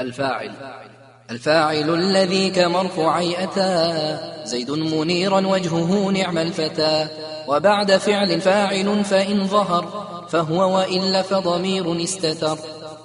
الفاعل. الفاعل الذي كمرفوعي أتى زيد منيرا وجهه نعم الفتى. وبعد فعل فاعل فإن ظهر فهو وإلا فضمير استتر.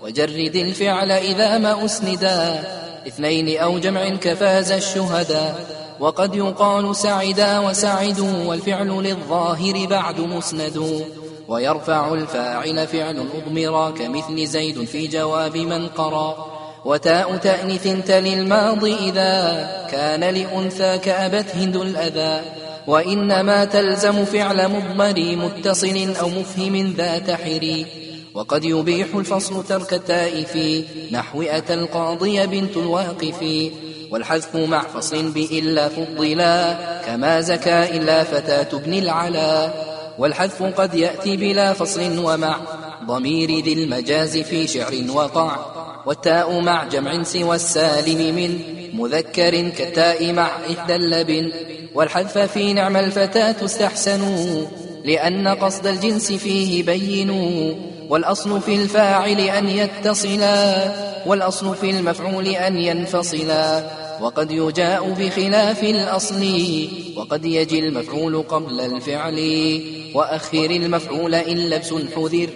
وجرد الفعل إذا ما أسندا اثنين أو جمع كفاز الشهدا. وقد يقال سعدا وسعدوا والفعل للظاهر بعد مسند. ويرفع الفاعل فعل أضمرا كمثل زيد في جواب من قرأ. وتاء تأنث تلي الماضي إذا كان لأنثى كأبت هند الأذى. وإنما تلزم فعل مضمر متصل أو مفهم ذات حري. وقد يبيح الفصل ترك التاء في نحو أتى القاضي بنت الواقف. والحذف مع فصل بإلا فضلا كما زكى إلا فتاة ابن العلا. والحذف قد يأتي بلا فصل ومع ضمير ذي المجاز في شعر وقع. والتاء مع جمع سوى السالم من مذكر كالتاء مع إحدى اللبن والحذف في نعم الفتاة استحسنوا لأن قصد الجنس فيه بينوا والأصل في الفاعل أن يتصلا والأصل في المفعول أن ينفصلا وقد يجاء بخلاف الأصل وقد يجي المفعول قبل الفعل وأخر المفعول إن لبس حذر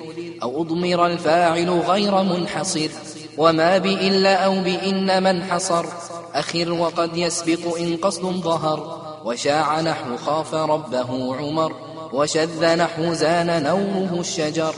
أو أضمر الفاعل غير منحصر وما بإلا أو بإن من حصر. أخر وقد يسبق إن قصد ظهر وشاع نحو خاف ربه عمر. وشذ نحو زان نوره الشجر.